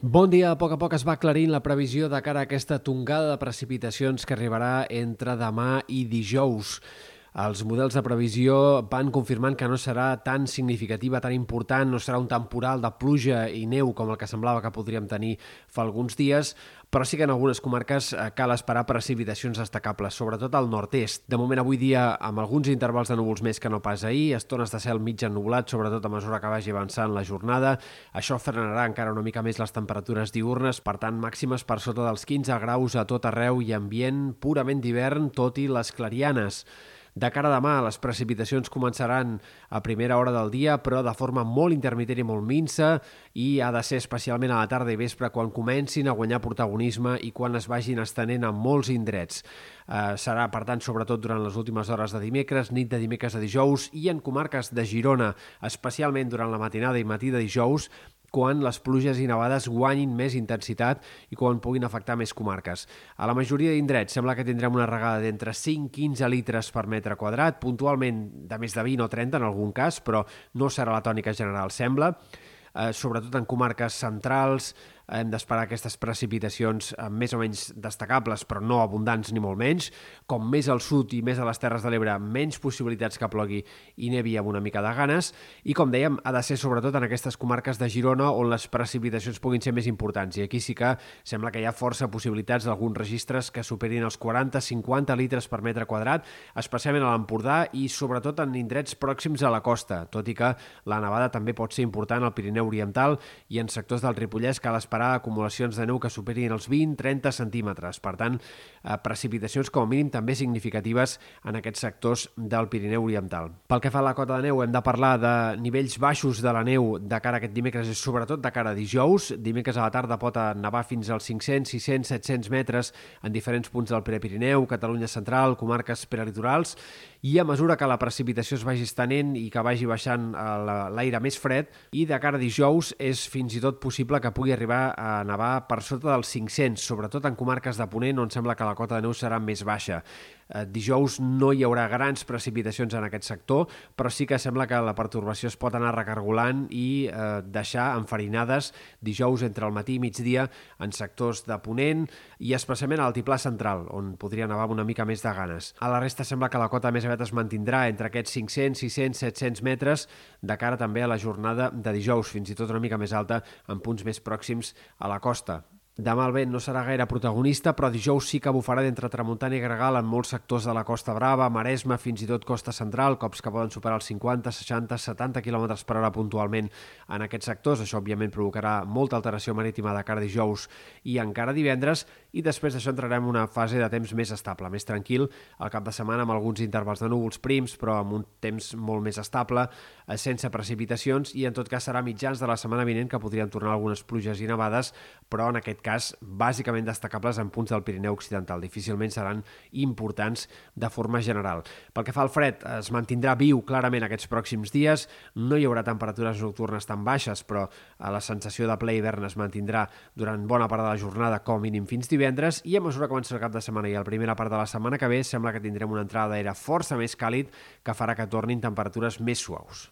Bon dia. A poc a poc es va aclarint la previsió de cara a aquesta tongada de precipitacions que arribarà entre demà i dijous. Els models de previsió van confirmant que no serà tan significativa, tan important, no serà un temporal de pluja i neu com el que semblava que podríem tenir fa alguns dies, però sí que en algunes comarques eh, cal esperar precipitacions destacables, sobretot al nord-est. De moment avui dia amb alguns intervals de núvols més que no pas ahir, estones de cel mig ennublat, sobretot a mesura que vagi avançant la jornada. Això frenarà encara una mica més les temperatures diurnes, per tant màximes per sota dels 15 graus a tot arreu i ambient purament d'hivern, tot i les clarianes. De cara a demà, les precipitacions començaran a primera hora del dia, però de forma molt intermitent i molt minsa, i ha de ser especialment a la tarda i vespre quan comencin a guanyar protagonisme i quan es vagin estenent a molts indrets. Eh, serà, per tant, sobretot durant les últimes hores de dimecres, nit de dimecres a dijous, i en comarques de Girona, especialment durant la matinada i matí de dijous, quan les pluges i nevades guanyin més intensitat i quan puguin afectar més comarques. A la majoria d'indrets sembla que tindrem una regada d'entre 5 i 15 litres per metre quadrat, puntualment de més de 20 o 30 en algun cas, però no serà la tònica general, sembla eh, sobretot en comarques centrals, hem d'esperar aquestes precipitacions eh, més o menys destacables, però no abundants ni molt menys. Com més al sud i més a les Terres de l'Ebre, menys possibilitats que plogui i nevi amb una mica de ganes. I com dèiem, ha de ser sobretot en aquestes comarques de Girona on les precipitacions puguin ser més importants. I aquí sí que sembla que hi ha força possibilitats d'alguns registres que superin els 40-50 litres per metre quadrat, especialment a l'Empordà i sobretot en indrets pròxims a la costa, tot i que la nevada també pot ser important al Pirineu Oriental i en sectors del Ripollès cal esperar acumulacions de neu que superin els 20-30 centímetres. Per tant, eh, precipitacions com a mínim també significatives en aquests sectors del Pirineu Oriental. Pel que fa a la cota de neu, hem de parlar de nivells baixos de la neu de cara a aquest dimecres i sobretot de cara a dijous. Dimecres a la tarda pot nevar fins als 500, 600, 700 metres en diferents punts del Prepirineu, Catalunya Central, comarques prelitorals, i a mesura que la precipitació es vagi estenent i que vagi baixant eh, l'aire més fred, i de cara a dijous és fins i tot possible que pugui arribar a nevar per sota dels 500, sobretot en comarques de Ponent on sembla que la cota de neu serà més baixa. Eh, dijous no hi haurà grans precipitacions en aquest sector, però sí que sembla que la pertorbació es pot anar recargolant i eh, deixar enfarinades dijous entre el matí i migdia en sectors de Ponent i especialment a l'altiplà central, on podria nevar una mica més de ganes. A la resta sembla que la cota més aviat es mantindrà entre aquests 500, 600, 700 metres de cara també a la jornada de dijous, fins i tot una mica més alta en punts més pròxims a la costa. Demà el vent no serà gaire protagonista, però dijous sí que bufarà d'entre tramuntana i gregal en molts sectors de la Costa Brava, Maresme, fins i tot Costa Central, cops que poden superar els 50, 60, 70 km per hora puntualment en aquests sectors. Això, òbviament, provocarà molta alteració marítima de cara dijous i encara divendres, i després d'això entrarem en una fase de temps més estable, més tranquil, al cap de setmana amb alguns intervals de núvols prims, però amb un temps molt més estable, eh, sense precipitacions, i en tot cas serà mitjans de la setmana vinent que podrien tornar algunes pluges i nevades, però en aquest cas bàsicament destacables en punts del Pirineu Occidental. Difícilment seran importants de forma general. Pel que fa al fred, es mantindrà viu clarament aquests pròxims dies. No hi haurà temperatures nocturnes tan baixes, però eh, la sensació de ple hivern es mantindrà durant bona part de la jornada, com mínim fins divendres, i a mesura que avança el cap de setmana i a la primera part de la setmana que ve, sembla que tindrem una entrada d'aire força més càlid que farà que tornin temperatures més suaus.